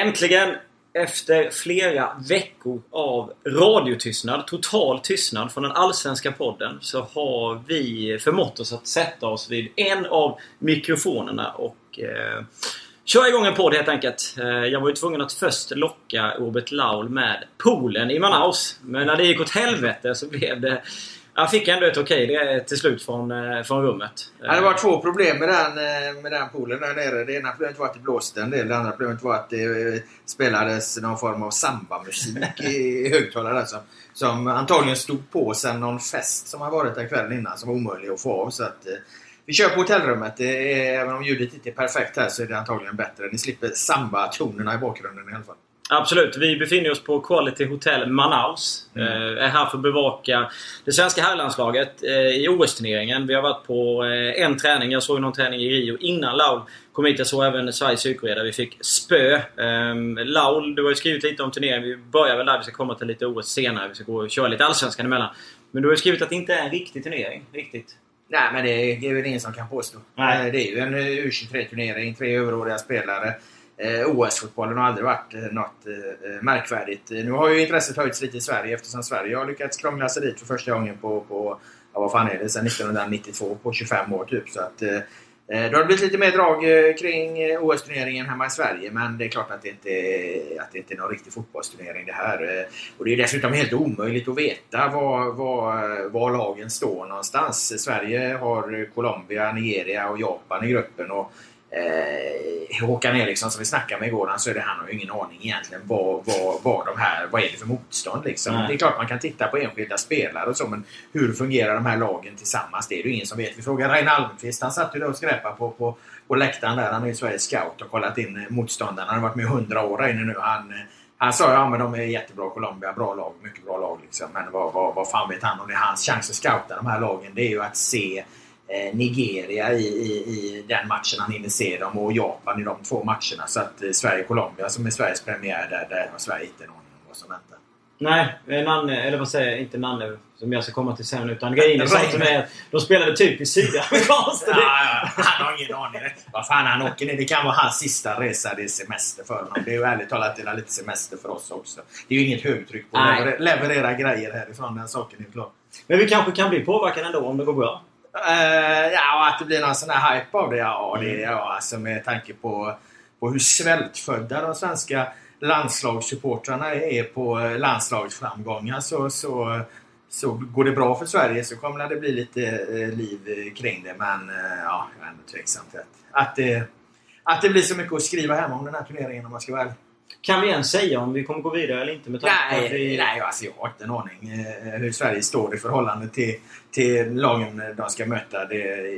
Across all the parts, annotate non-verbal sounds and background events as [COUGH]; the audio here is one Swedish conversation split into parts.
Äntligen! Efter flera veckor av radiotystnad, total tystnad från den allsvenska podden så har vi förmått oss att sätta oss vid en av mikrofonerna och eh, köra igång en podd helt enkelt. Eh, jag var ju tvungen att först locka Robert Laul med poolen i Manaus. Men när det gick åt helvete så blev det han fick ändå ett okej okay, till slut från, eh, från rummet. Ja, det var två problem med den, eh, med den poolen där nere. Det ena problemet var att det blåste en del. Det andra problemet var att det eh, spelades någon form av sambamusik i högtalare. Som, som antagligen stod på sen någon fest som har varit där kvällen innan som var omöjlig att få av. Så att, vi kör på hotellrummet. Det är, även om ljudet inte är perfekt här så är det antagligen bättre. Ni slipper samba-tonerna i bakgrunden i alla fall. Absolut. Vi befinner oss på Quality Hotel Manaus. Mm. Eh, är här för att bevaka det svenska herrlandslaget eh, i OS-turneringen. Vi har varit på eh, en träning. Jag såg någon träning i Rio innan Laul kom hit. Jag såg även Sveriges Sydkorea vi fick spö. Eh, Laul, du har ju skrivit lite om turneringen. Vi börjar väl där. Vi ska komma till lite OS senare. Vi ska gå och köra lite Allsvenskan emellan. Men du har ju skrivit att det inte är en riktig turnering. Riktigt. Nej, men det är väl ingen som kan påstå. Nej. Eh, det är ju en U23-turnering. Tre överåriga spelare. Eh, OS-fotbollen har aldrig varit eh, något eh, märkvärdigt. Nu har ju intresset höjts lite i Sverige eftersom Sverige har lyckats krångla sig dit för första gången på, på ja, vad fan är det, sedan 1992 på 25 år typ. Så att, eh, det har blivit lite mer drag kring OS-turneringen hemma i Sverige men det är klart att det inte är, att det inte är någon riktig fotbollsturnering det här. Och det är dessutom helt omöjligt att veta var, var, var lagen står någonstans. Sverige har Colombia, Nigeria och Japan i gruppen. Och eh, Håkan Eriksson som vi snackade med igår, så är det, han har ju ingen aning egentligen vad, vad, vad, de här, vad är det för motstånd. Liksom. Det är klart man kan titta på enskilda spelare och så, men hur fungerar de här lagen tillsammans? Det är det ju ingen som vet. Vi frågade Reine Almqvist, han satt ju där och skräpade på, på, på läktaren där. Han är ju Sveriges scout och kollat in motståndarna. Han har varit med i 100 år inne nu. Han, han sa ja men de är jättebra Colombia, bra lag, mycket bra lag. Liksom. Men vad, vad, vad fan vet han? Och det är hans chans att scouta de här lagen det är ju att se Eh, Nigeria i, i, i den matchen han hinner se dem och Japan i de två matcherna. Så att eh, Sverige-Colombia som är Sveriges premiär, där, där har Sverige inte en aning om vad som väntar. Nej, Nanne, eller vad säger jag, inte Nanne som jag ska komma till sen utan grejen är som är de spelade typ i sydamerikanskt. ja, ja, han har ingen aning. Vad fan han åker ner. Det kan vara hans sista resa. Det är semester för honom. Det är ju ärligt talat det är lite semester för oss också. Det är ju inget högtryck på att leverera grejer härifrån. Den saken är klar. Men vi kanske kan bli påverkade ändå om det går bra? Uh, ja, att det blir någon sån här hype av det. Ja, det är ja, alltså med tanke på, på hur svältfödda de svenska landslagssupportrarna är på landslagsframgångar så, så, så går det bra för Sverige så kommer det bli lite eh, liv kring det. Men eh, ja, jag är ändå tveksam till att, att, det, att det blir så mycket att skriva hem om den här turneringen om man ska vara ärlig. Kan vi ens säga om vi kommer gå vidare eller inte? Med nej, vi... nej alltså jag har inte en aning eh, hur Sverige står i förhållande till, till lagen de ska möta. Det,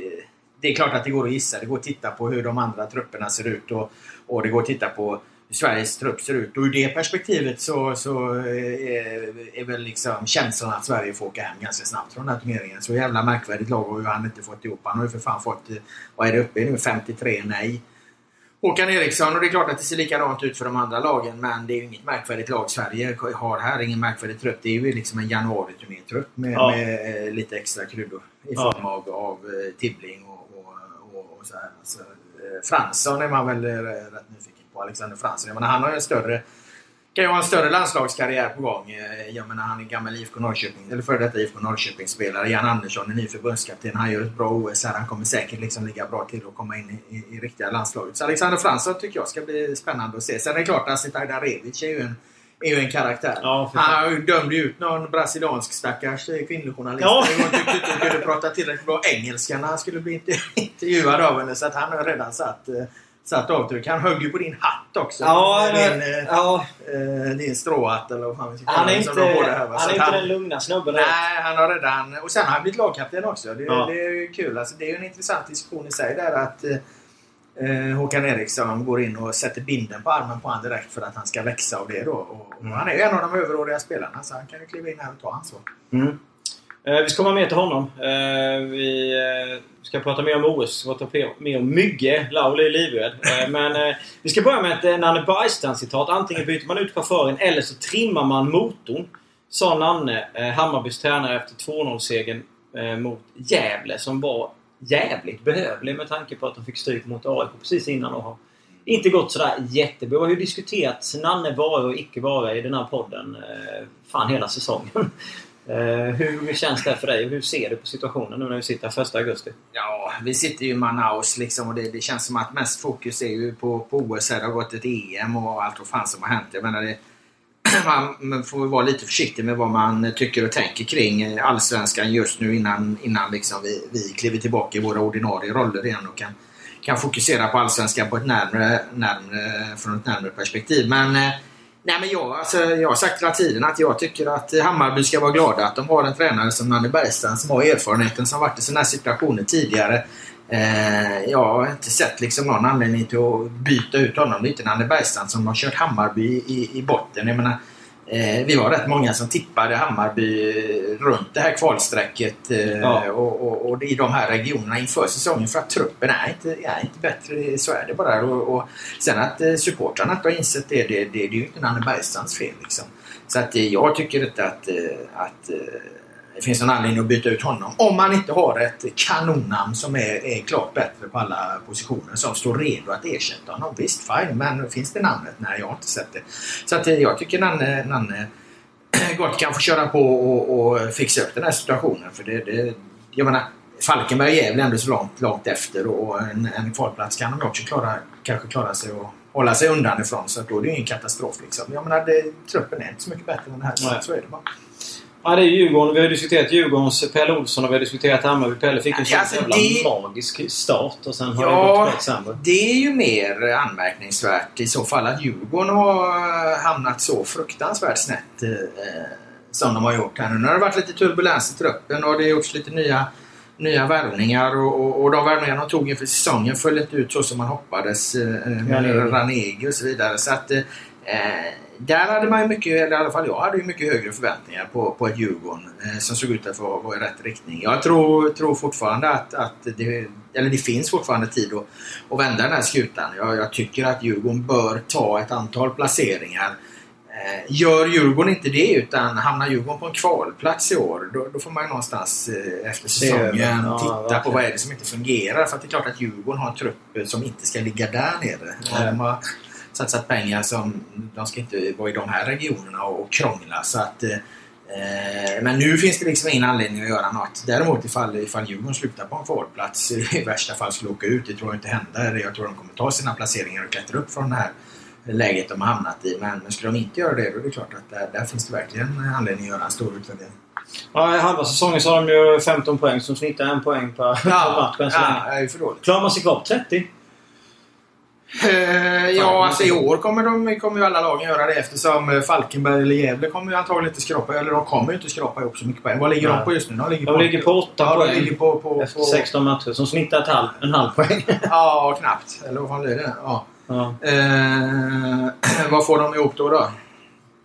det är klart att det går att gissa. Det går att titta på hur de andra trupperna ser ut och, och det går att titta på hur Sveriges trupp ser ut. Och ur det perspektivet så, så är, är väl liksom känslan att Sverige får åka hem ganska snabbt från den här turneringen. Så jävla märkvärdigt lag har ju han inte fått ihop. Han har ju för fan fått, vad är det uppe i nu, 53 nej. Håkan Eriksson och det är klart att det ser likadant ut för de andra lagen men det är ju inget märkvärdigt lag Sverige har här. Ingen märkvärdig trupp. Det är ju liksom en januari-turnétrupp med, ja. med eh, lite extra kryddor i form ja. av, av eh, Tibbling och, och, och, och så här. Alltså, eh, Fransson är man väl rätt nyfiken på. Alexander Fransson. Jag menar, han har ju en större kan ju ha en större landslagskarriär på gång. Eh, jag menar han är gammal IFK Norrköping, eller före detta IFK Norrköping-spelare. Jan Andersson är ny förbundskapten. Han gör ett bra OS här. Han kommer säkert liksom ligga bra till och komma in i, i, i riktiga landslaget. Så Alexander Fransson tycker jag ska bli spännande att se. Sen är det klart att Asita Darevic är ju en är ju en karaktär. Ja, han dömde ut någon brasiliansk stackars kvinnlig journalist. Ja. Hon tyckte inte hon kunde prata tillräckligt bra engelska när han skulle bli [LAUGHS] intervjuad av henne. Så att han har redan satt eh, satt avtryck. Han högg ju på din hatt också. Ja, din, eh, ja. Eh, din stråhatt eller vad fan vi ska kalla han är inte, här, Han är inte den lugna snubben. Nej, han har redan... Och sen har han blivit lagkapten också. Det, ja. det är ju kul. Alltså, det är ju en intressant diskussion i sig där att eh, Håkan Eriksson går in och sätter binden på armen på honom direkt för att han ska växa av det då. Och, och mm. Han är ju en av de överåriga spelarna så han kan ju kliva in här och ta ansvar. Mm. Eh, vi ska komma mer till honom. Eh, vi eh, ska prata mer om OS. Vi ska prata mer om Mygge. Lauli är livrädd. Men vi ska börja med ett Nanne Bergstrand-citat. Antingen byter man ut chauffören eller så trimmar man motorn. Sa Nanne, Hammarbys tränare efter 2-0-segern mot Gävle som var jävligt behövlig med tanke på att de fick stryk mot AIK precis innan och har inte gått sådär jättebra. Vi har ju diskuterat Nanne vara och icke vara i den här podden fan hela säsongen. Eh, hur känns det för dig? Hur ser du på situationen nu när vi sitter här 1 augusti? Ja, vi sitter ju i Manaus liksom och det, det, känns som att mest fokus är ju på, på OS. Här. Det har gått ett EM och allt vad fan som har hänt. Jag menar det, [CLEARS THROAT] man får vara lite försiktig med vad man tycker och tänker kring Allsvenskan just nu innan, innan liksom vi, vi kliver tillbaka i våra ordinarie roller igen och kan, kan fokusera på Allsvenskan på ett närmre, närmre, från ett närmare perspektiv. Men eh, Nej, men jag, alltså, jag har sagt hela tiden att jag tycker att Hammarby ska vara glada att de har en tränare som Nanne Bergstrand som har erfarenheten som varit i sådana här situationer tidigare. Eh, jag har inte sett liksom någon anledning till att byta ut honom. Det är inte Nanne Bergstrand som har kört Hammarby i, i botten. Jag menar, vi var rätt många som tippade Hammarby runt det här kvalstrecket eh, ja. och, och, och, i de här regionerna inför säsongen för att truppen är inte, är inte bättre. Så är det bara. Och, och sen att eh, supportrarna inte har insett det, det, det, det är ju inte Nanne Bergstrands fel. Liksom. Så att eh, jag tycker inte att, eh, att eh, det finns någon anledning att byta ut honom. Om man inte har ett kanonnamn som är, är klart bättre på alla positioner som står redo att ersätta honom. Visst, fine. Men finns det namnet? Nej, jag har inte sett det. Så att eh, jag tycker Nanne, Nanne gott kan få köra på och, och, fixa upp den här situationen. För det, det, jag menar, Falkenberg och Gävle ändå så långt, långt efter och en, en kvalplats kan de också klara, kanske klara sig och hålla sig undan ifrån. Så då är det ingen katastrof. Liksom. Jag menar, det, truppen är inte så mycket bättre än det här. Så är det bara. Ja, det är Djurgården. Vi har diskuterat Djurgårdens Pelle Olsson och vi har diskuterat Hammarby. Pelle fick en sån alltså jävla det... magisk start och sen har ja, det gått sämre. Det är ju mer anmärkningsvärt i så fall att Djurgården har hamnat så fruktansvärt snett eh, som de har gjort här nu. Nu har det varit lite turbulens i truppen och det har gjorts lite nya nya värvningar och, och, och de värvningar de tog inför säsongen föll inte ut så som man hoppades eh, med Ranegi och så vidare. Så att, eh, där hade man ju mycket, eller i alla fall jag hade ju mycket högre förväntningar på, på ett Djurgården eh, som såg ut att gå i rätt riktning. Jag tror, tror fortfarande att, att det, eller det finns fortfarande tid att, att vända den här skutan. Jag, jag tycker att Djurgården bör ta ett antal placeringar. Eh, gör Djurgården inte det utan hamnar Djurgården på en kvalplats i år då, då får man ju någonstans eh, efter säsongen ja, titta verkligen. på vad är det som inte fungerar. För att det är klart att Djurgården har en trupp som inte ska ligga där nere. Ja satsat pengar som de ska inte vara i de här regionerna och krångla. Så att, eh, men nu finns det liksom ingen anledning att göra något. Däremot ifall, ifall Djurgården slutar på en kvalplats [LAUGHS] i värsta fall skulle åka ut. Det tror jag inte händer. Jag tror de kommer ta sina placeringar och klättra upp från det här läget de har hamnat i. Men skulle de inte göra det då är det klart att där, där finns det verkligen anledning att göra en stor utvärdering. Ja, I halva säsongen så har de ju 15 poäng som snittar en poäng per, ja, match. Ja, det är för dåligt. Klarar man sig kvar på 30 Eh, ja, alltså i år kommer, de, kommer ju alla lagen göra det eftersom eh, Falkenberg eller Gävle kommer ju antagligen inte skrapa, eller de kommer ju inte skrapa ihop så mycket poäng. Vad ligger Nej. de på just nu? De ligger på, de ligger på 8 ja, poäng. Ligger på, på, efter 16 matcher som snittar ett halv, en halv poäng. [LAUGHS] ja, knappt. Eller vad fan blir det? Ja. ja. Eh, [CLEARS THROAT] vad får de ihop då? då?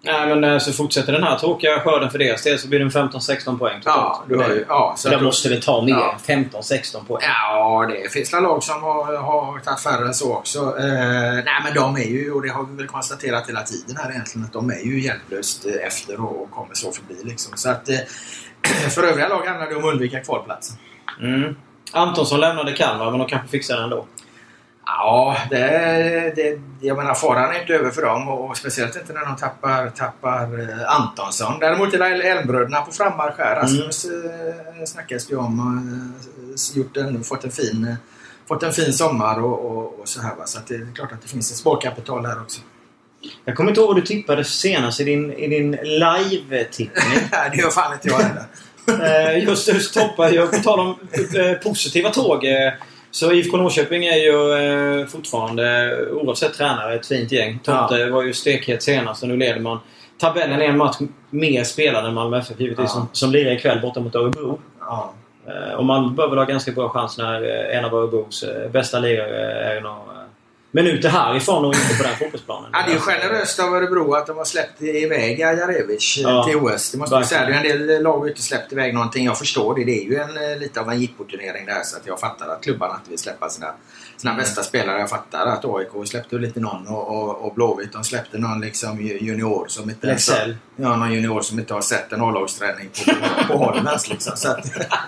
Nej, men eh, så fortsätter den här tråkiga skörden för deras del så blir det 15-16 poäng totalt. Ja, det, ja, så där måste det ta mer. Ja. 15-16 poäng. Ja, det finns lag som har, har tagit färre än så också. Eh, nej, men de är ju, och det har vi väl konstaterat hela tiden här egentligen, att de är ju hjälplöst eh, efter och kommer så förbi liksom. Så att eh, [CLEARS THROAT] för övriga lag handlar det om att undvika kvalplatsen. Mm. Antonsson lämnade Kalmar, men de kanske fixar det ändå. Ja, det, det, jag menar faran är inte över för dem och, speciellt inte när de tappar, tappar eh, Antonsson. Däremot är det Elmbröderna på frammarsch här. Rasmus mm. snackas det om. Eh, gjort en, fått, en fin, fått en fin sommar och, och, och så här. Va? Så det är klart att det finns ett sparkapital här också. Jag kommer inte ihåg vad du tippade senast i din, i din live-tippning. [LAUGHS] det gör fan inte jag heller. [LAUGHS] Eh, just, just toppar jag. På tal om positiva tåg. Så IFK Norrköping är ju eh, fortfarande, oavsett tränare, ett fint gäng. Tomte ja. var ju stekhet senast och nu leder man tabellen en match mer spelad än Malmö FF givetvis ja. som, som lirar ikväll borta mot Örebro. Ja. Eh, och man bör väl ha ganska bra chans när eh, en av Örebros eh, bästa lirare är någon minuter härifrån och inte på den fotbollsplanen. Ja, det är generöst av Örebro att de har släppt iväg Ajarevic ja, till OS. Det måste man säga. Det är en del lag har inte släppt iväg någonting. Jag förstår det. Det är ju en, lite av en jippoturnering där så att jag fattar att klubbarna inte vill släppa sina sina bästa spelare. Jag fattar att AIK släppte lite någon och, och, och Blåvitt de släppte någon liksom junior som inte Lexell. Ja, någon junior som inte har sett en A-lagsträning på, på, på Holmens liksom. Så att,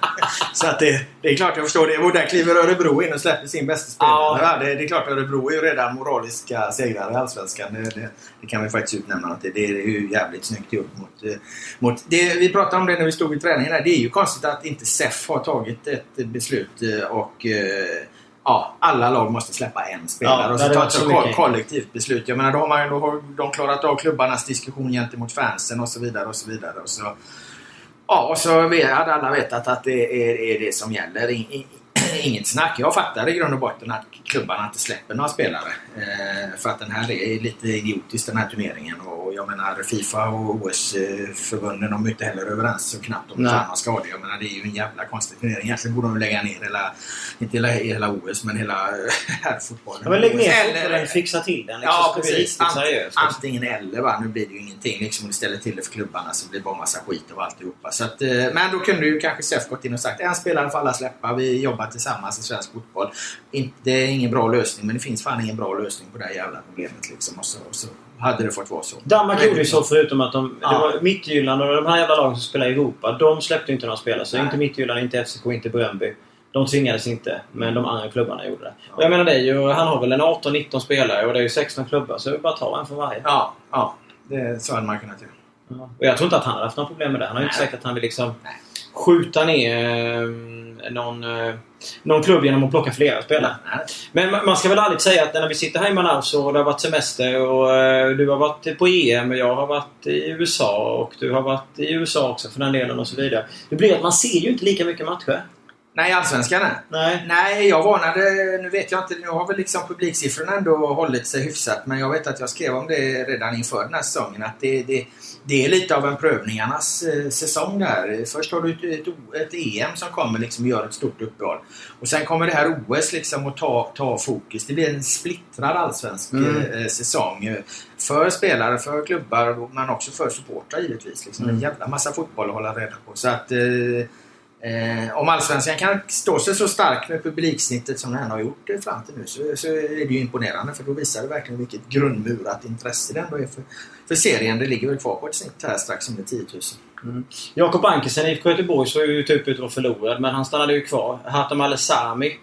[LAUGHS] så att det, det är klart jag förstår det. Och där kliver Örebro in och släpper sin bästa spelare. Ja. Det, det är klart Örebro är ju redan moraliska segrare i Allsvenskan. Det, det, det kan vi faktiskt utnämna. Att det, det är ju jävligt snyggt gjort mot... eh, mot det, vi pratade om det när vi stod i träningen här. Det är ju konstigt att inte SEF har tagit ett beslut eh, och eh, Ja, alla lag måste släppa en spelare Ja, och så ta ett så kollektivt beslut. Jag menar, då har, man, då har de klarat av klubbarnas diskussion gentemot fansen och så vidare och så vidare. Och så, ja, och så hade alla vetat att det är, är det som gäller. In, in, inget snack. Jag fattar i grund och botten att klubbarna inte släpper några spelare. Eh, för att den här är lite idiotisk den här turneringen. Och jag menar Fifa och OS-förbunden de är inte heller överens så knappt om Nej. samma skador. Jag menar det är ju en jävla konstig turnering. Egentligen borde de lägga ner hela, inte hela, hela OS men hela [LAUGHS] herrfotbollen. Ja, men lägg ner Eller- fixa till den. Liksom, Ja, det precis. Ant, antingen eller. Va? Nu blir det ju ingenting. Liksom, om du ställer till det för klubbarna så blir det bara massa skit och alltihopa. Så att, eh, men då kunde ju kanske SEF gått in och sagt en spelare får alla släppa. Vi jobbar tillsammans i svensk fotboll. Det är ingen bra lösning, men det finns fan ingen bra lösning på det här jävla problemet. Liksom. Och, så, och så hade det fått vara så. Danmark gjorde ju så förutom att de... Ja. Det var Midtjylland och de här jävla lagen som spelar i Europa. De släppte inte några spelare. Så Nej. inte Midtjylland, inte FCK, inte Bröndby. De tvingades inte, men de andra klubbarna gjorde det. Och jag menar det är ju, han har väl en 18-19 spelare och det är ju 16 klubbar. Så det är bara att ta en för varje. Ja, ja. Det, så hade man kunnat göra. Ja. Och jag tror inte att han har haft några problem med det. Han har ju inte sagt att han vill liksom Nej. Skjuta ner eh, någon, eh, någon klubb genom att plocka flera spelare. Nej. Men ma- man ska väl aldrig säga att när vi sitter här i Manaus och det har varit semester och eh, du har varit på EM och jag har varit i USA och du har varit i USA också för den delen och så vidare. Det blir att man ser ju inte lika mycket matcher. Nej, Allsvenskan nej. Nej. Nej, jag varnade. Nu vet jag inte. Nu har väl liksom publiksiffrorna ändå hållit sig hyfsat. Men jag vet att jag skrev om det redan inför den här säsongen. Att det, det, det är lite av en prövningarnas eh, säsong där. Först har du ett, ett, ett EM som kommer liksom gör ett stort uppehåll. Och sen kommer det här OS liksom att ta, ta fokus. Det blir en splittrad allsvensk Mm. eh, säsong. eh, För spelare, för klubbar men också för supportrar givetvis. Liksom. Mm. En jävla massa fotboll att hålla reda på. Så att... Eh, om Allsvenskan kan stå sig så starkt med publiksnittet som den har gjort eh, fram till nu så, så är det ju imponerande för då visar det verkligen vilket grundmurat intresse det ändå är för, för serien. Det ligger väl kvar på ett snitt här strax under 10 000. Jakob Ankesen i Göteborg såg ju typ ut att vara förlorad men han stannade ju kvar. Hatem Alesami,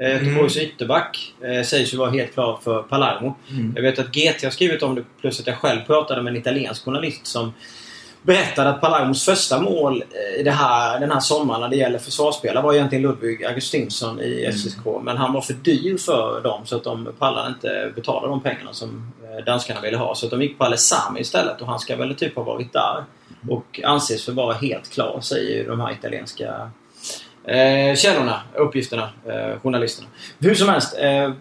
eh, Göteborgs ytterback, eh, sägs ju vara helt klar för Palermo. Mm. Jag vet att GT har skrivit om det plus att jag själv pratade med en italiensk journalist som berättade att Palermos första mål eh, i det här, den här sommaren när det gäller försvarsspelare var egentligen Ludvig Augustinsson i Mm. FCK. Men han var för dyr för dem så att de pallade inte betala de pengarna som eh, danskarna ville ha. Så att de gick på Alessami istället och han ska väl typ ha varit där. Och anses för vara helt klar, säger ju de här italienska eh, källorna, uppgifterna, eh, journalisterna. Hur som helst. Eh,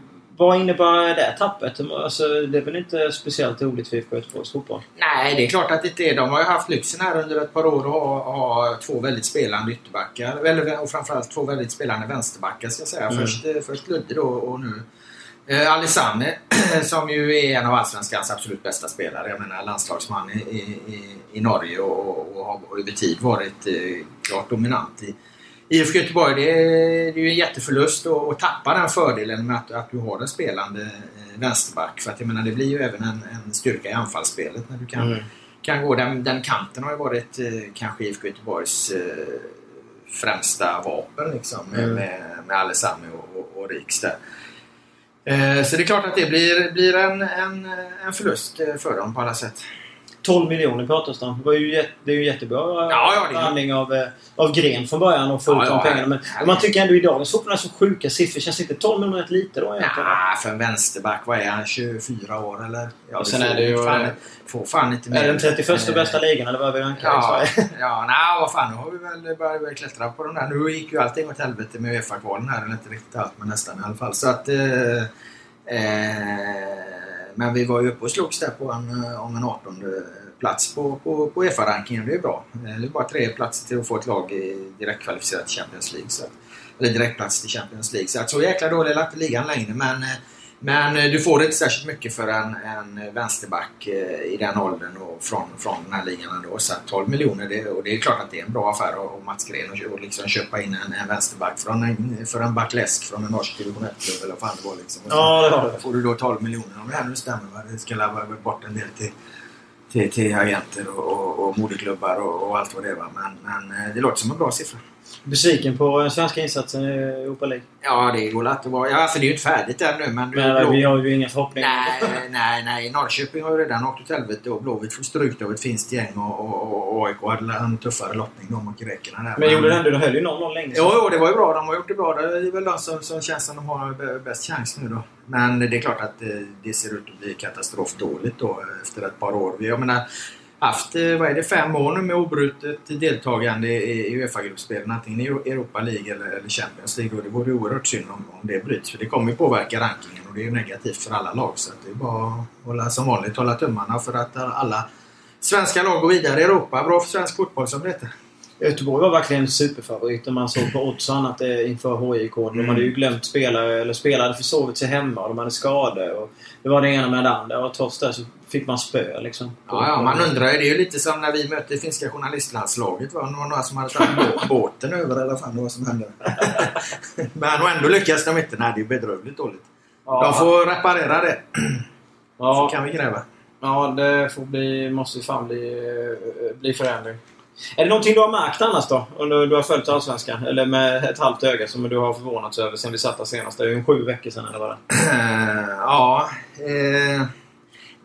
vad innebär det tappet? Alltså, det är väl inte speciellt roligt för IFK Göteborgs fotboll? Nej, det är klart att det inte är. De har ju haft lyxen här under ett par år att ha, ha två väldigt spelande ytterbackar. Eller, och framförallt två väldigt spelande vänsterbackar ska jag säga. Mm. Först, eh, först Ludde då och nu eh, Alessane [CLEARS THROAT] som ju är en av Allsvenskans absolut bästa spelare. Jag menar landslagsman i, i, i, Norge och, och har över tid varit eh, klart dominant i IFK Göteborg. Det är, det är ju en jätteförlust att, tappa den fördelen med att, att du har en spelande eh, vänsterback. För att jag menar det blir ju även en, en styrka i anfallsspelet när du kan Mm. kan gå. Den, den kanten har ju varit eh, kanske IFK Göteborgs eh, främsta vapen liksom, med, Mm. med, med Alessami och, och, och Riks där. Så det är klart att det blir, blir en, en, en förlust för dem på alla sätt. 12 miljoner pratas det om. Det, var ju jätte, det är ju jättebra Ja, ja, det är- behandling av, eh, av Gren från början och få Ja, ut de ja, pengarna. Men ja. man tycker ändå i dagens fotboll är så sjuka siffror. Känns inte 12 miljoner rätt lite då egentligen? Ja, för en vänsterback, vad är han? 24 år eller? Ja, Och sen får är det ju, Fan, eh, får fan inte Är det den 31 Eh, bästa ligan eller vad vi rankar i Ja, Sverige? [LAUGHS] ja nej, vad fan. Nu har vi väl börjat klättra på de där. Nu gick ju allting åt helvete med Uefa-kvalen här. Eller inte riktigt allt, men nästan i alla fall. Så att... Eh, eh, men vi var ju uppe och slogs där på en, eh, om en 18 plats på, på, på Uefa-rankingen. Det är bra. Eh, det är bara tre platser till att få ett lag i direktkvalificerat till Champions League. Så, att- eller direktplats till Champions League. Så att så jäkla dålig är inte ligan längre. Men eh, men eh, du får inte särskilt mycket för en, en vänsterback eh, i den åldern och från, från den här ligan ändå. Så 12 miljoner, det, och det är klart att det är en bra affär av Mats Gren och, och liksom köpa in en, en vänsterback från en, för en backläsk från en norsk division 1-klubb eller vad fan det var. Liksom. Och Ja, det har du. får du då 12 miljoner om det här nu stämmer. Va? Det ska lämna bort en del till, till, till agenter och, och, och moderklubbar och, och allt vad det är. Va? Men, men eh, det låter som en bra siffra. Besviken på den svenska insatsen i Europa League. Ja, det går lätt att vara. Ja, alltså det är ju inte färdigt än nu men... Men Blå- vi har ju inga förhoppningar. Nej, nej, nej. Norrköping har ju redan åkt åt helvete och Blåvitt får stryk av ett finskt gäng och, och, och AIK hade en tuffare lottning de och grekerna där. Men gjorde det ändå, de höll ju 0-0 länge. Jo, jo, det var ju bra. De har gjort det bra. Det är väl de som, som känns som de har bäst chans nu då. Men det är klart att det, det ser ut att bli katastrofdåligt då efter ett par år. Har menar, haft, eh, vad är det, fem år nu med obrutet deltagande i Uefa-gruppspelen. Antingen i Europa League eller, eller Champions League. Och det vore ju oerhört synd om, om det bryts. För det kommer ju påverka rankingen och det är ju negativt för alla lag. Så att det är bara att hålla, som vanligt hålla tummarna för att alla svenska lag går vidare i Europa. Bra för svensk fotboll som det heter. Göteborg var verkligen superfavorit om man såg på odds och annat eh, inför HIK. De Mm. hade ju glömt spelare, eller spelare försovit sig hemma och de hade skador. Och det var det ena med det andra och trots det så fick man spö liksom. Ja, ja, man undrar ju. Det är ju lite som när vi mötte finska journalistlandslaget. Va? Det var några som hade tagit bå- [LAUGHS] båten över eller fan det var som hände. [LAUGHS] Men och ändå lyckas de inte. Nej, det är bedrövligt dåligt. Ja, De får reparera det. ja, kan vi gräva. ja, det får bli, måste fan bli, eh, bli förändring. Är det någonting du har märkt annars då? Under du har följt Allsvenskan? Eller med ett halvt öga som du har förvånats över sen vi satt där senast? Det är ju sju veckor sedan eller vad det eh, ja. Eh,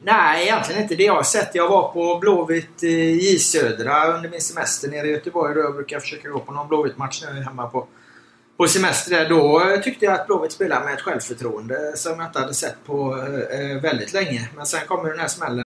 nej, egentligen inte det jag har sett. Jag var på Blåvitt eh, J Södra under min semester nere i Göteborg. Då jag brukar försöka gå på någon Blåvitt-match när jag är hemma på, på semester. där. Då tyckte jag att Blåvitt spelade med ett självförtroende som jag inte hade sett på eh, eh väldigt länge. Men sen kommer den här smällen.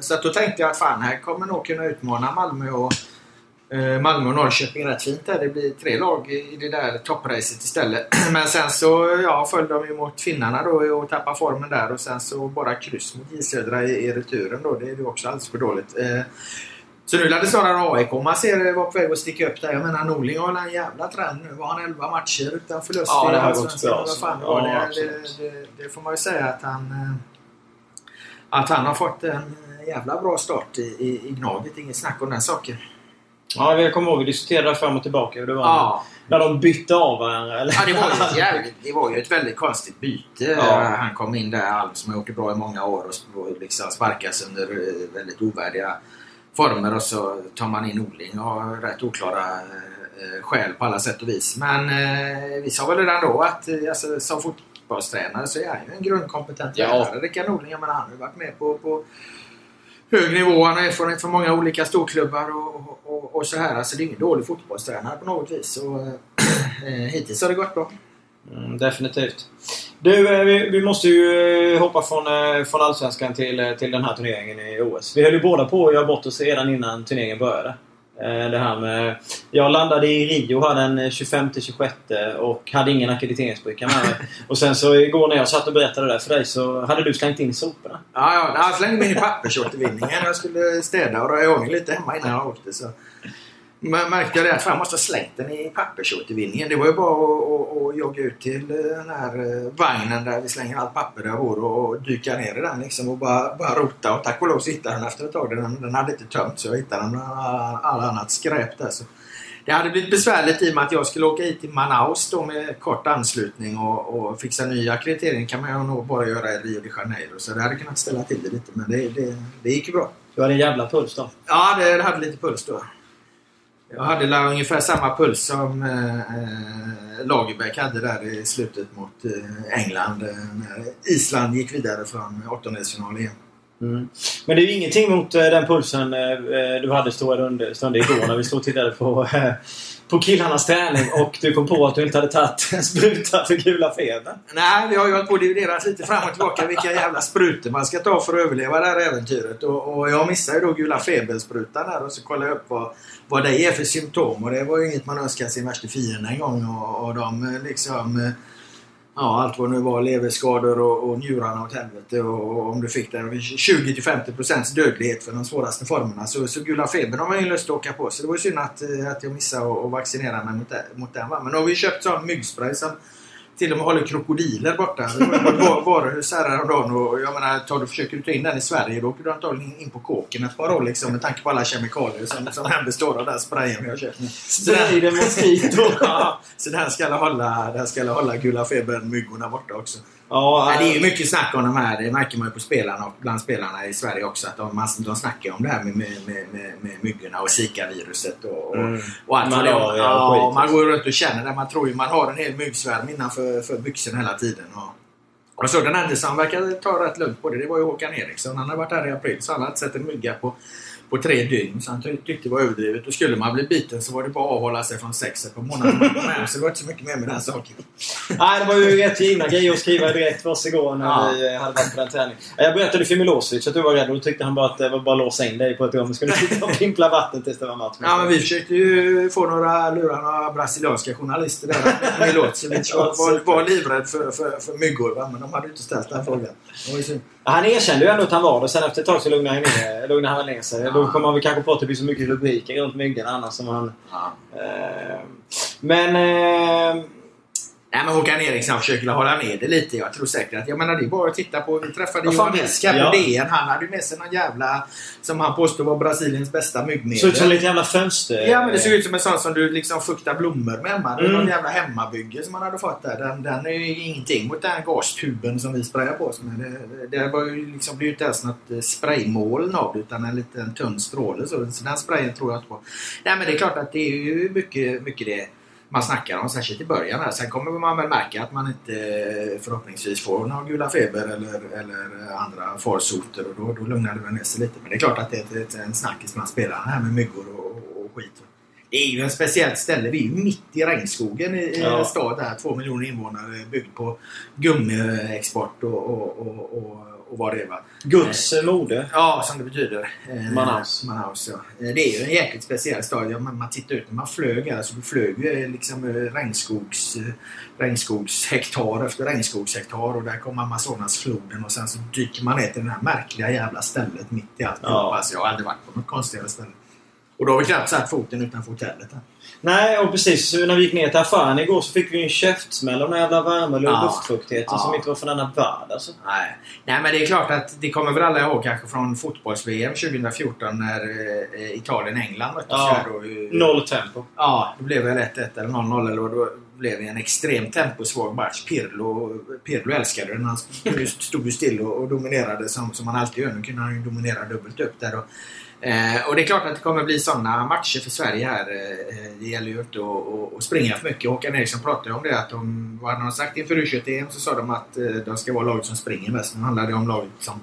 Så att då tänkte jag att fan, här kommer nog kunna utmana Malmö och eh, Malmö och Norrköping rätt fint där. Det blir tre lag i det där toppracet istället. [CLEARS THROAT] Men sen så ja, föll de ju mot finnarna då och tappade formen där och sen så bara kryss mot J Södra i, i returen då. Det är ju också alldeles för dåligt. Eh, så nu lär det snarare AIK man ser var på väg att sticka upp där. Jag menar Norling har en jävla trend nu. Var han 11 matcher utan förlust Ja, det har gått bra, fan. Ja, det, det får man ju säga att han eh, att han har fått en jävla bra start i, i, i Gnaget. Inget snack om den saken. Ja, jag kommer ihåg vi diskuterade fram och tillbaka hur det var Ja. när de bytte av varandra. Eller? Ja, det var, ju ett jävligt, det var ju ett väldigt konstigt byte. Ja. Han kom in där, Alm som har gjort det bra i många år och liksom sparkas under eh, väldigt ovärdiga former och så tar man in Norling och har rätt oklara eh, skäl på alla sätt och vis. Men eh, vi sa väl redan då att eh, alltså, som fotbollstränare så är han ju en grundkompetent Ja. tränare. Rickard Norling, jag menar, han har ju varit med på, på hög nivå. Han har erfarenhet från många olika storklubbar och, och, och, och så här. Alltså det är ingen dålig fotbollstränare på något vis. Och, eh, [CLEARS THROAT] hittills har det gått bra. Mm, definitivt. Du, eh, vi, vi måste ju eh, hoppa från, eh, från Allsvenskan till, till den här turneringen i OS. Vi höll ju båda på att göra bort oss redan innan turneringen började. Det här med... Jag landade i Rio här den 25-26 och hade ingen ackrediteringsbricka med mig. [LAUGHS] Och sen så igår när jag satt och berättade det där för dig så hade du slängt in soporna. Ja, ja. Jag slängde mig in i pappersåtervinningen. Jag skulle städa och röja i ordning lite hemma innan jag åkte. Så. Men märkte jag det att jag måste ha slängt den i pappersåtervinningen. Det var ju bara att, att, att jogga ut till den här eh, vagnen där vi slänger allt papper där vår och, dyka ner i den liksom och bara, bara rota. Och tack och lov så hittade den efter ett tag. Den, den hade inte tömt så jag hittade den bland all, annat skräp där. Så. Det hade blivit besvärligt i och med att jag skulle åka hit till Manaus då med kort anslutning och, och fixa ny akkreditering kan man ju nog bara göra i Rio de Janeiro. Så det hade kunnat ställa till det lite men det, det, det gick ju bra. Du hade en jävla puls då. Ja, det hade lite puls då. Jag hade där ungefär samma puls som eh, eh Lagerbäck hade där i slutet mot eh, England eh, när Island gick vidare från åttondelsfinal igen. Mm. Men det är ju ingenting mot eh, den pulsen eh, eh du hade stora stunder igår när vi stod och tittade på, eh, på killarnas träning och du kom på att du inte hade tagit en spruta för gula febern. Nej, vi har ju hållit på och dividerat lite fram och tillbaka vilka jävla sprutor man ska ta för att överleva det här äventyret. Och, och jag missade ju då gula febersprutan där och så kollade jag upp vad, vad det är för symptom. Och det var ju inget man önskar sin värsta fiende en gång. Och, och de eh, liksom... Eh, Ja, allt vad det nu var. Leverskador och, och njurarna åt helvete. Och, och om du fick den 20-50% dödlighet för de svåraste formerna. Så, så gula febern har man ju lust att åka på. Så det var ju synd att, eh, att jag missade att vaccinera mig mot, det, mot den. Va? Men nu har vi köpt sån myggspray som till och med håller krokodiler borta. Det var ett var- varuhus här häromdagen och jag menar, tar du försöker du ta in den i Sverige då åker du antagligen in på kåken ett par år liksom med tanke på alla kemikalier som, som den består av den sprayen vi har köpt. Strejden mosquito. [LAUGHS] Ja, så den ska hålla, den ska hålla gula febern-myggorna borta också. Ja, det är ju mycket snack om de här. Det märker man ju på spelarna och bland spelarna i Sverige också. Att de, de snackar om det här med, med, med, med, myggorna och Zika-viruset och, Mm. och allt vad det är. Ja, man går runt och känner det. Man tror ju man har en hel myggsvärm innanför för byxorna hela tiden. Och, och så den enda som verkar ta rätt lugnt på det, det var ju Håkan Eriksson. Han har varit här i april så han har inte sett en mygga på, på tre dygn. Så han ty- tyckte det var överdrivet. Och skulle man bli biten så var det bara att avhålla sig från sexet på. [LAUGHS] Men, så det var inte så mycket mer med den saken. Nej, det var ju rätt givna grejer att skriva direkt för oss igår när Ja. vi hade varit på den träningen. Jag berättade för Milosevic att du var rädd och då tyckte han bara att det var bara att låsa in dig på ett rum. Skulle sitta och pimpla vatten tills det var match. Ja, men vi försökte ju få några, lura några brasilianska journalister där. Milosevic var, var, var livrädd för, för, för myggor, men de hade ju inte ställt den frågan. Han erkände ju ändå att han var det. Sen efter ett tag så lugnade han, ner, lugnade han ner sig. Då kommer han väl kanske på att det blir så mycket rubriker runt myggorna annars som han... Eh, men... Eh, Nej, men Håkan Eriksson försöker hålla ner det lite. Jag tror säkert att... Jag menar, det är bara att titta på... Vi träffade Johan Esca på Ja. DN. Han hade ju med sig någon jävla... Som han påstod var Brasiliens bästa myggmedel. såg ut som lite jävla fönster... Ja, men det såg ut som en sån som du liksom fuktar blommor med hemma. Det är Mm. någon jävla hemmabygge som man hade fått där. Den, den är ju ingenting mot den här gastuben som vi sprayar på oss med. Det, det var ju liksom, blir ju inte ens något eh, spraymoln av det utan en liten tunn stråle. Så, så den sprayen tror jag inte på. Nej, men det är klart att det är ju mycket, mycket det man snackar om, särskilt i början. Här. Sen kommer man väl märka att man inte eh, förhoppningsvis får någon gula feber eller, eller andra farsoter och då, då lugnar det väl ner sig lite. Men det är klart att det är ett, en snackis bland spelarna här med myggor och, och, skit. Det är ju ett speciellt ställe. Vi är ju mitt i regnskogen i, i Ja. en stad där. Två miljoner invånare byggd på gummiexport och, och, och, och, och vad det är. Va? Guds eh, mode. Ja, som det betyder. Eh, Manaus. Manaus ja. Eh, Det är ju en jäkligt speciell stad. Man, man tittar ut när man flög här. Så du flög ju eh, liksom eh, regnskogs, regnskogshektar efter regnskogshektar. Och där kommer Amazonasfloden och sen så dyker man ner till det här märkliga jävla stället mitt i allt. Ja. Alltså, jag har aldrig varit på något konstigare ställe. Och då har vi knappt satt foten utanför hotellet. Här. Nej, och precis. När vi gick ner till affären igår så fick vi en käftsmäll av den jävla värme och Ja. luftfuktigheten Ja. som inte var från denna värld alltså. Nej. Nej, men det är klart att det kommer väl alla ihåg kanske från fotbolls-VM 2014 när eh, Italien-England möttes Ja. här då. i- Noll tempo. Ja, det blev väl 1-1 eller 0-0 eller då blev det en extremt temposvag match. Pirlo, Pirlo älskade den. Han stod, stod ju still och, och dominerade som, som han alltid gör. Nu kunde han ju dominera dubbelt upp där. Och, eh, och det är klart att det kommer bli sådana matcher för Sverige här. Eh, eh, det gäller ju inte att, att, att springa för mycket. Håkan Eriksson pratade ju om det. Att de, vad hade de sagt inför U21 så sa de att eh, de ska vara laget som springer mest. Nu handlar det om laget som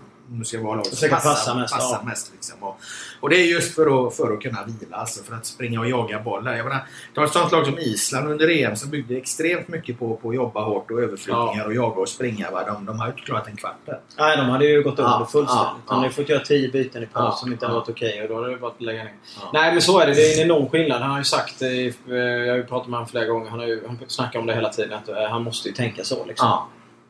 vara laget som passar, passa mest, passar ja. mest liksom. och, och det är just för att, för att kunna vila, alltså för att springa och jaga bollar. Jag menar, ta ett sånt lag som Island under EM som byggde extremt mycket på, på att jobba hårt och överflyttningar Ja. och jaga och springa. Va? De, de har ju inte klarat en kvart där. Nej, de hade ju gått under Ja, fullständigt. ja, De hade fått göra 10 byten i paus Ja, som inte hade varit okej och då hade det varit att lägga ner. Nej, men så är det. Det är en enorm skillnad. Han har ju sagt eh, Jag har ju pratat med honom flera gånger. Han, har ju, han snackar om det hela tiden. Att eh, han måste ju tänka så liksom.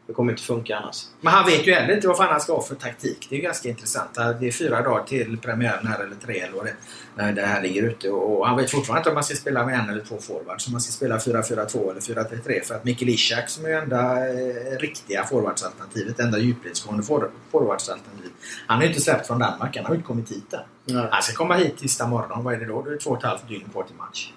Det kommer inte funka annars. Men han vet ju heller inte vad fan han ska ha för taktik. Det är ganska intressant. Det är fyra dagar till premiären här, eller tre eller vad det är, när det här ligger ute. Och han vet fortfarande inte om man ska spela med en eller två forwards. Om man ska spela 4-4-2 eller 4-3-3. För att Mikkel Ishak som är ju enda eh, riktiga forwardsalternativet, enda djupledsgående for, forwardsalternativet. Han har ju inte släppt från Danmark. Han har ju inte kommit hit än. Nej. Han ska komma hit tisdag morgon. Vad är det då? Det är två och ett halvt dygn kvar till match.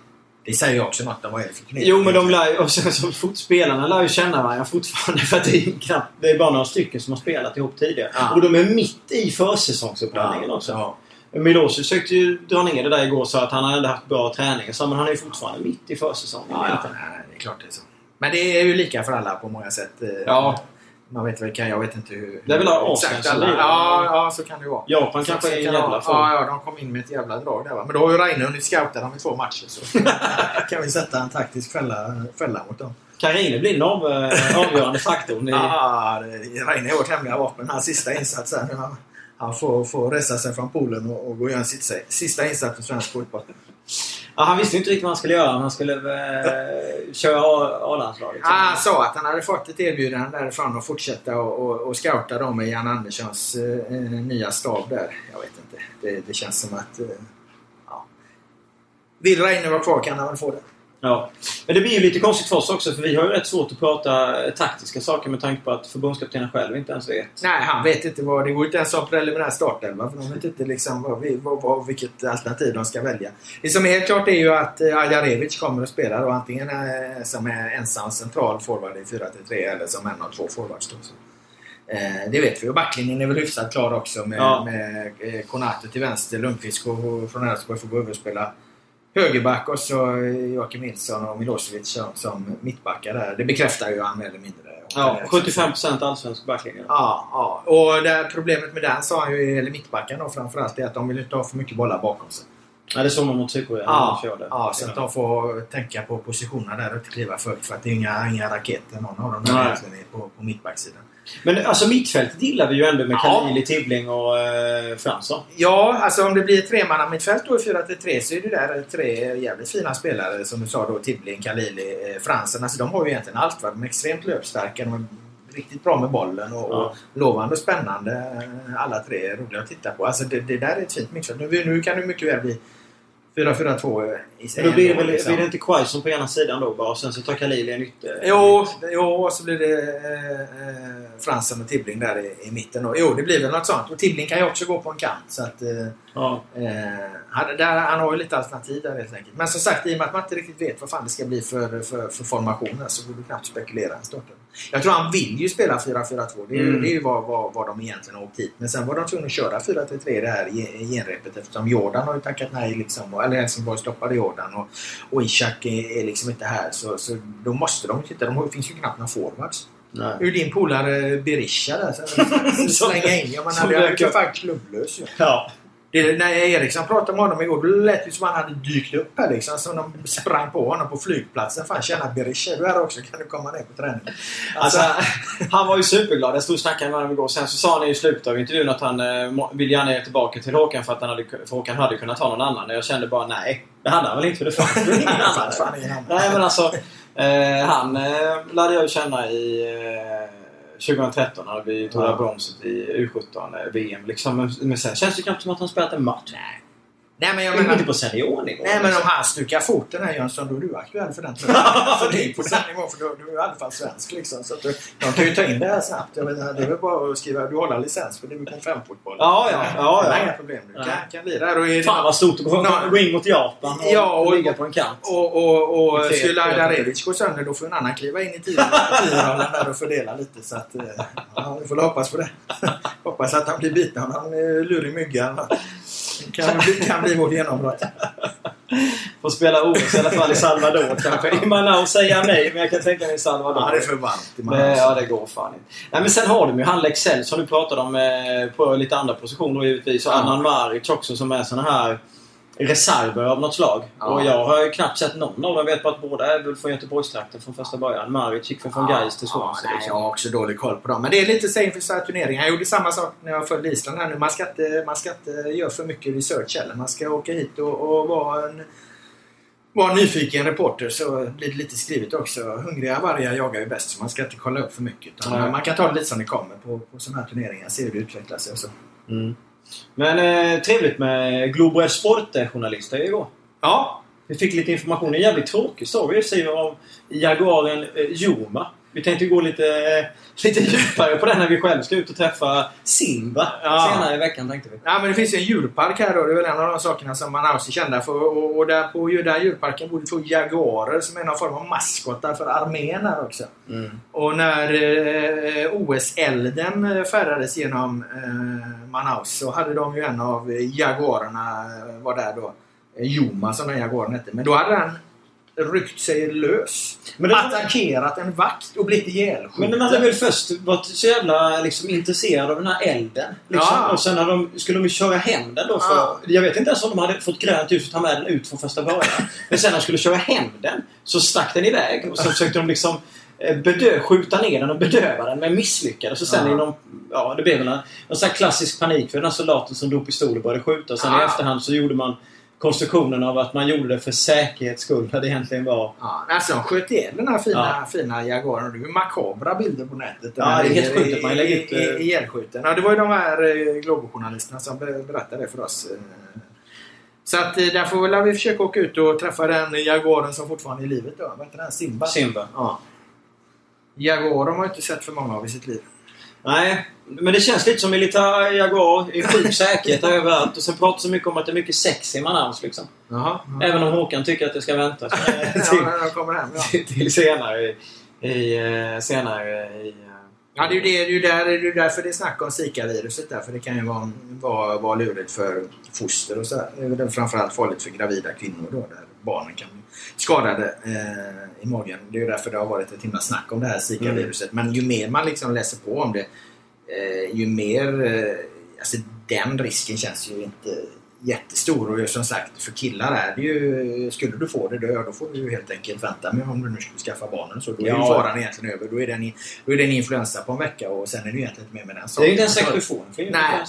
Det säger ju också något om vad är det för knep. Jo, men de lär och sen så fot, spelarna lär ju känna varandra fortfarande. [LAUGHS] För att det är, knappt, det är bara några stycken som har spelat ihop tidigare. Ja. Och de är mitt i försäsongsuppladdningen också. Ja. Milosevic försökte ju dra ner det där igår sa att han hade haft bra träning. Så, men han är ju fortfarande mitt i försäsongen. Ja, ja, det är klart det är så. Men det är ju lika för alla på många sätt. Eh, Ja. Man vet vilka, jag vet inte hur... Det är väl exakt alla- ja, ja, så kan det vara. Japan Så- kanske är en jävla form. Ja, ja, de kom in med ett jävla drag där va. Men då har ju Reine hunnit scouta dem i två matcher. Så [LAUGHS] kan vi sätta en taktisk fälla, fälla mot dem. Kan Reine bli den av, eh, avgörande faktorn? I, Ja, Reine är vårt hemliga vapen. Hans sista insats här. Han, får, får resa sig från poolen och, och gå och göra en sista, sista insats för svensk fotboll. Ja, han visste inte riktigt vad han skulle göra. Han skulle eh, köra A-landslaget. Han sa att han hade fått ett erbjudande därifrån att fortsätta och, och, och scouta dem med Jan Anderssons eh, nya stab där. Jag vet inte. Det, det känns som att... Eh, ja. Vill Reine vara kvar kan han väl få det. Ja. Men det blir ju lite konstigt för oss också för vi har ju rätt svårt att prata taktiska saker med tanke på att förbundskaptenen själv inte ens vet. Nej, han vet inte vad... Det går inte ens att ha preliminär startelva för de vet inte liksom vad, vad, vad, vilket alternativ de ska välja. Det som är helt klart är ju att eh, Ajarevic kommer att spela då antingen eh, som är ensam central forward i 4-3 eller som en av två forwards. Eh, det vet vi. Och backlinjen är väl hyfsat klar också med, Ja. med Konate till vänster, Lundqvist och, från Elfsborg får gå över och spela högerback och så eh, Joakim Nilsson och Milosevic som, som mittbackar där. Det bekräftar ju han mer eller mindre. Ja, Eh, 75% allsvensk backlinje. Ja, ja. Och det problemet med den sa han ju, eller mittbacken då framförallt, är att de vill inte ha för mycket bollar bakom sig. Ja, det såg man mot Sydkorea. Ja, körde. ja, så att de får tänka på positionerna där och inte kliva för för att det är inga, inga raketer någon av dem Nej. egentligen är på, på mittbacksidan. Men alltså mittfältet gillar vi ju ändå med Ja. Kalili, Tibbling och eh, Fransson. Ja, alltså om det blir ett tremannamittfält då i 4-3 så är det där tre jävligt fina spelare som du sa då. Tibbling, Khalili, eh, Fransen. Alltså de har ju egentligen allt. Va? De är extremt löpstarka. De är riktigt bra med bollen och, Ja. och lovande och spännande. Eh, Alla tre är roliga att titta på. Alltså det, det där är ett fint mittfält. Nu, nu kan det mycket väl bli 4-4-2 i sig. Då blir det, väl, liksom. blir det inte Quaison på ena sidan då bara och sen så tar Kalili en ytter? Jo, jo, och så blir det eh, eh, Fransen och Tibbling där i, i mitten. Och, jo, det blir väl något sånt. Och Tibbling kan ju också gå på en kant. Så att, eh, Ja. Eh, han, där, han har ju lite alternativ där helt enkelt. Men som sagt, i och med att man inte riktigt vet vad fan det ska bli för, för, för formationer så går det knappt spekulera en starten. Jag tror han vill ju spela 4-4-2. Det är, ju- Mm. det är ju vad, vad, vad de egentligen har åkt hit. Men sen var de tvungna att köra 4-3-3 det här ge- genrepet eftersom Jordan har ju tackat nej. Liksom, och- eller Helsingborg stoppade Jordan och, och Ishak är, är liksom inte här. Så, så då måste de titta. De finns ju knappt några forwards. Nej. Hur din polare Berisha där. Så, slänga in. Ja, han är ju fan klubblös ju. Ja. Det, när Eriksson pratade med honom igår, då lät det som han hade dykt upp här liksom. Som de sprang på honom på flygplatsen. Fan tjena Berisha, du är här också. Kan du komma ner på träning? Alltså, [LAUGHS] han var ju superglad. Jag stod och snackade med honom igår. Sen så sa han i slutet av intervjun att han eh, må- vill gärna ge tillbaka till Håkan för att han hade, för Håkan hade kunnat ta någon annan. Och jag kände bara nej. Det hade han väl inte för det fanns ju [LAUGHS] Det ingen annan. Nej men alltså. Eh, han eh, lärde jag ju känna i eh, 2013 när vi tog Ja. bronset i U17-VM. Liksom. Men, men sen känns det knappt som att han spelat en match. Nej. Nej men jag Inte menar... på seniornivå. Nej men om han stukar foten här Jönsson, då är du aktuell för den tröjan. [LAUGHS] För det är på den nivån, för du, du är i alla fall svensk liksom. Så att du, de kan ju ta in det här snabbt. Jag vet, inte, det är väl bara att skriva, du håller licens för division 5-fotboll. Ja, ja, ja, ja. inga problem. Du kan, kan lira är Fan vad stort att gå, in mot Japan och, Ja, och- ligga på en kant. Och, och, och skulle Ajdarevic gå sönder då får en annan kliva in i tio-rollen där och fördela lite. Så att, eh, ja, vi får hoppas på det. [LAUGHS] hoppas att han blir biten av eh, lurig mygga. Kan, bli- kan bli vårt genombrott. [LAUGHS] Får spela OS i alla fall i Salvador kanske. I Manaus säger jag nej, men jag kan tänka mig i Salvador. Ja, det är för varmt. i Det, Manaus. ja, det går fan inte. Nej, men sen har de ju han Lexell som du pratade om eh, på lite andra positioner givetvis. Och Ja. Adnan Maric också som är såna här reserver av något slag. Ja. Och jag har ju knappt sett någon av dem. Jag vet bara att båda är väl från Göteborgstrakten från första början. Maric gick från Gais till Swansea. Ja, nej, liksom. jag har också dålig koll på dem. Men det är lite så inför så här turneringar. Jag gjorde samma sak när jag följde Island här nu. Man ska inte, man ska inte göra för mycket research heller. Man ska åka hit och, och vara en vara en nyfiken reporter så blir det lite skrivet också. Hungriga vargar jagar ju bäst så man ska inte kolla upp för mycket. Nej. Man kan ta det lite som det kommer på, på sådana här turneringar. Se hur det utvecklar sig och så. Mm. Men eh, trevligt med Global Sport-journalister igår. Ja, Vi fick lite information. En jävligt tråkig story i och för sig av Jaguaren eh, Joma. Vi tänkte gå lite, eh, lite djupare på den när vi själv ska ut och träffa Simba Ja. senare i veckan tänkte vi. Ja, men det finns ju en djurpark här då. Det är väl en av de sakerna som Manaus är kända för. Och, och där på den djurparken bor det två jaguarer som är någon form av maskotar för armén här också. Mm. Och när eh, OS-elden eh, färdades genom eh, Manaus så hade de ju en av jaguarerna eh, var där då. Joma som den jaguaren hette. Men då hade den ryckt sig lös. Men det- attackerat en vakt och blivit ihjälskjuten. Men den hade väl först varit så jävla liksom, intresserad av den här elden. Liksom. Ja. Och sen när de, skulle de ju köra hem den då för... Ja. Jag vet inte ens om de hade fått grönt ljus att ta med den ut från första början. [LAUGHS] Men sen när de skulle köra hem den så stack den iväg. Och så försökte de liksom eh, bedö, skjuta ner den och bedöva den men misslyckades. Och sen Ja. i någon, ja, det blev en, en sån här klassisk panik för den här soldaten som drog pistol och började skjuta. Och sen i Ja. efterhand så gjorde man konstruktionen av att man gjorde det för säkerhets skull när det egentligen var... Ja, alltså de sköt ihjäl den här fina, Ja. fina Jaguaren. Det är ju makabra bilder på nätet. Ja, det är helt sjukt att man lägger ut, eh, Ihjälskjuten. Ja, det var ju de här eh, Globo-journalisterna som be- berättade det för oss. eh. Så att där får väl vi försöka åka ut och träffa den Jaguaren som fortfarande är i livet då. Vad heter den? Simba? Simba. Ja. Jaguar har man inte sett för många av i sitt liv. Nej, men det känns lite som militär Jaguar i sjuk säkerhet överallt. Och sen pratar så mycket om att det är mycket sex i Manaus liksom. Jaha. Även om Håkan tycker att det ska vänta till, [LAUGHS] ja, kommer hem ja. till, till senare i... i eh, senare i... eh, Ja, det är ju det, det är ju där, det är därför det är snack om Zika-viruset. Där, för det kan ju vara, vara, vara lurigt för foster och så. här. Det är väl framförallt farligt för gravida kvinnor då, där barnen kan skadade eh, i magen. Det är ju därför det har varit ett himla snack om det här Zika-viruset. Men ju mer man liksom läser på om det, eh, ju mer... Eh, alltså den risken känns ju inte jättestor. Och som sagt, för killar är det ju... Skulle du få det, då, då får du ju helt enkelt vänta med om du nu skulle skaffa barnen. Så då är ju Ja. faran egentligen över. Då är, det en, då är det en influensa på en vecka och sen är det ju egentligen inte mer med den Det är saken. ju inte en Så- sex du får. Nej, nej,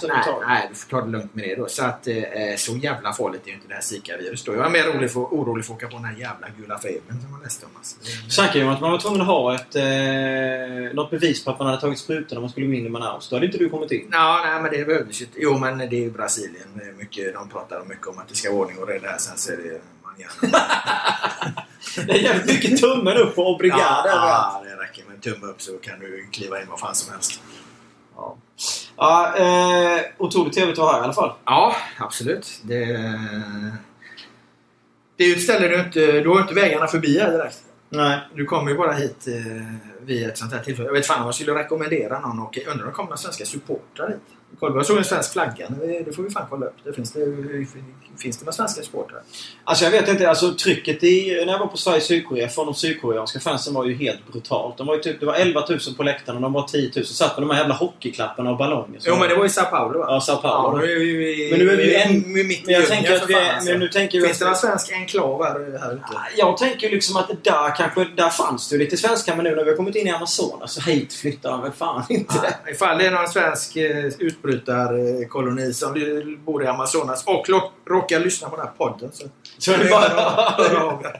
nej, du får ta det lugnt med det då. Så att eh, så jävla farligt är ju inte det här Zika-virus då. Jag är mer orolig för, orolig för att åka på den här jävla gula febern som man läste om. Alltså. Snackar ju om att man var tvungen att ha ett, eh, något bevis på att man hade tagit sprutan om man skulle gå in i Manaus. Då hade inte du kommit in. Ja, nej, men det behövdes ju inte. Jo, men det är ju Brasilien. Är Mycket, de pratar mycket om att det ska vara ordning och reda här. Sen så är det man gärna... [LAUGHS] Det är jävligt mycket tummen upp och obrigado ja, ja, det räcker med en tumme upp så kan du kliva in vad fan som helst. Ja. Ja, eh, otroligt trevligt att vara här i alla fall. Ja, absolut. Det, det är ju ett ställe du inte... Du har inte vägarna förbi här direkt. Nej. Du kommer ju bara hit eh, vid ett sånt här tillfälle. Jag vet fan om jag skulle rekommendera någon och undrar om det kommer några svenska supportrar hit. Jag såg en svensk flagga. Det får vi fan kolla upp. Det finns, det, finns det några svenska supportrar? Alltså jag vet inte. Alltså trycket i... När jag var på Sverige-Sydkorea från de sydkoreanska fansen var ju helt brutalt. De var ju typ, det var 11 000 på läktaren och de var 10 000. Satt med de här jävla hockeyklapparna och ballonger. Jo, men det var i Sao Paulo va? Ja, Sao Paulo. Ja, nu i, Men nu är vi ju en- mitt i jag djungeln, tänker att för vi fan, alltså. men nu tänker vi Finns det någon svensk enklav här, här ute? Jag tänker liksom att där kanske... Där fanns det ju lite svenskar men nu när vi har kommit in i Amazonas så hit flyttar de väl fan inte. Ja, ifall det är någon svensk eh, utbrytarkoloni som bor i Amazonas och råkar lyssna på den här podden så... Så det bara...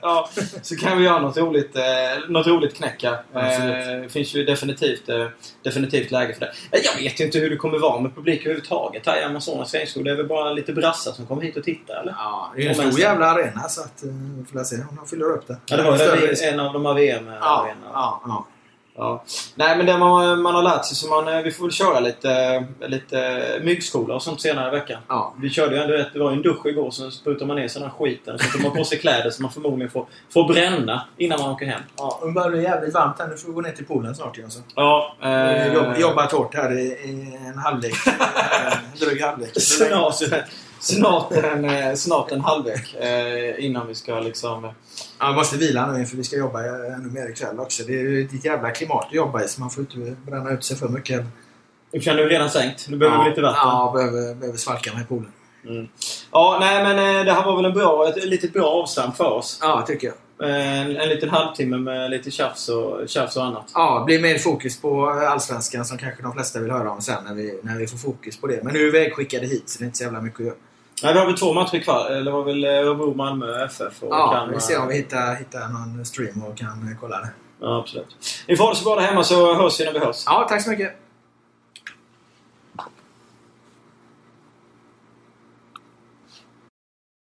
ja, så kan vi göra något roligt, eh, något roligt knäcka. Eh, det finns ju definitivt, eh, definitivt läge för det. Eh, Jag vet ju inte hur det kommer vara med publik överhuvudtaget här i Amazonas regnskog. Det är väl bara lite brassar som kommer hit och tittar eller? Ja, det är ju en stor jävla arena så att... Vi får se om de fyller upp det. Ja, det var ju en av de här VM-arenorna. Ja, ja, ja. Ja. Nej men det man, man har lärt sig så man, eh, vi får väl köra lite, lite myggskola och sånt senare i veckan. ja. Vi körde ju ändå ett, det var en dusch igår så sprutar man ner sig den här skiten så tar man på sig kläder som man förmodligen får, får bränna innan man åker hem. Ja, det börjar bli jävligt varmt här. Nu får vi gå ner till poolen snart Jönsson. Ja, Eh, Jobb, jobbat hårt här i, i en halvlek. [LAUGHS] En dryg halvlek. Snart, snart, en, eh, snart en halvlek eh, innan vi ska liksom... Ja, jag måste vila nu inför vi ska jobba ännu mer ikväll också. Det är ju ett jävla klimat att jobba i så man får inte bränna ut sig för mycket. Du känner du redan sänkt? Du behöver ja, lite vatten? Ja, behöver, behöver svalka mig i poolen. Mm. Ja, nej men eh, det här var väl en bra, ett litet bra avstamp för oss. Ja, tycker jag. En, en liten halvtimme med lite tjafs och, tjafs och annat. Ja, det blir mer fokus på Allsvenskan som kanske de flesta vill höra om sen när vi, när vi får fokus på det. Men nu är vi vägskickade hit så det är inte så jävla mycket att göra. Nej, vi har väl två matcher kvar. Eller var väl eh, Örebro, Malmö, FF och Ja, Kalmar. vi ser om vi hittar, hittar någon stream och kan kolla det. Ja, absolut. Ni får ha det så bra där hemma så hörs vi när vi hörs. Ja, tack så mycket.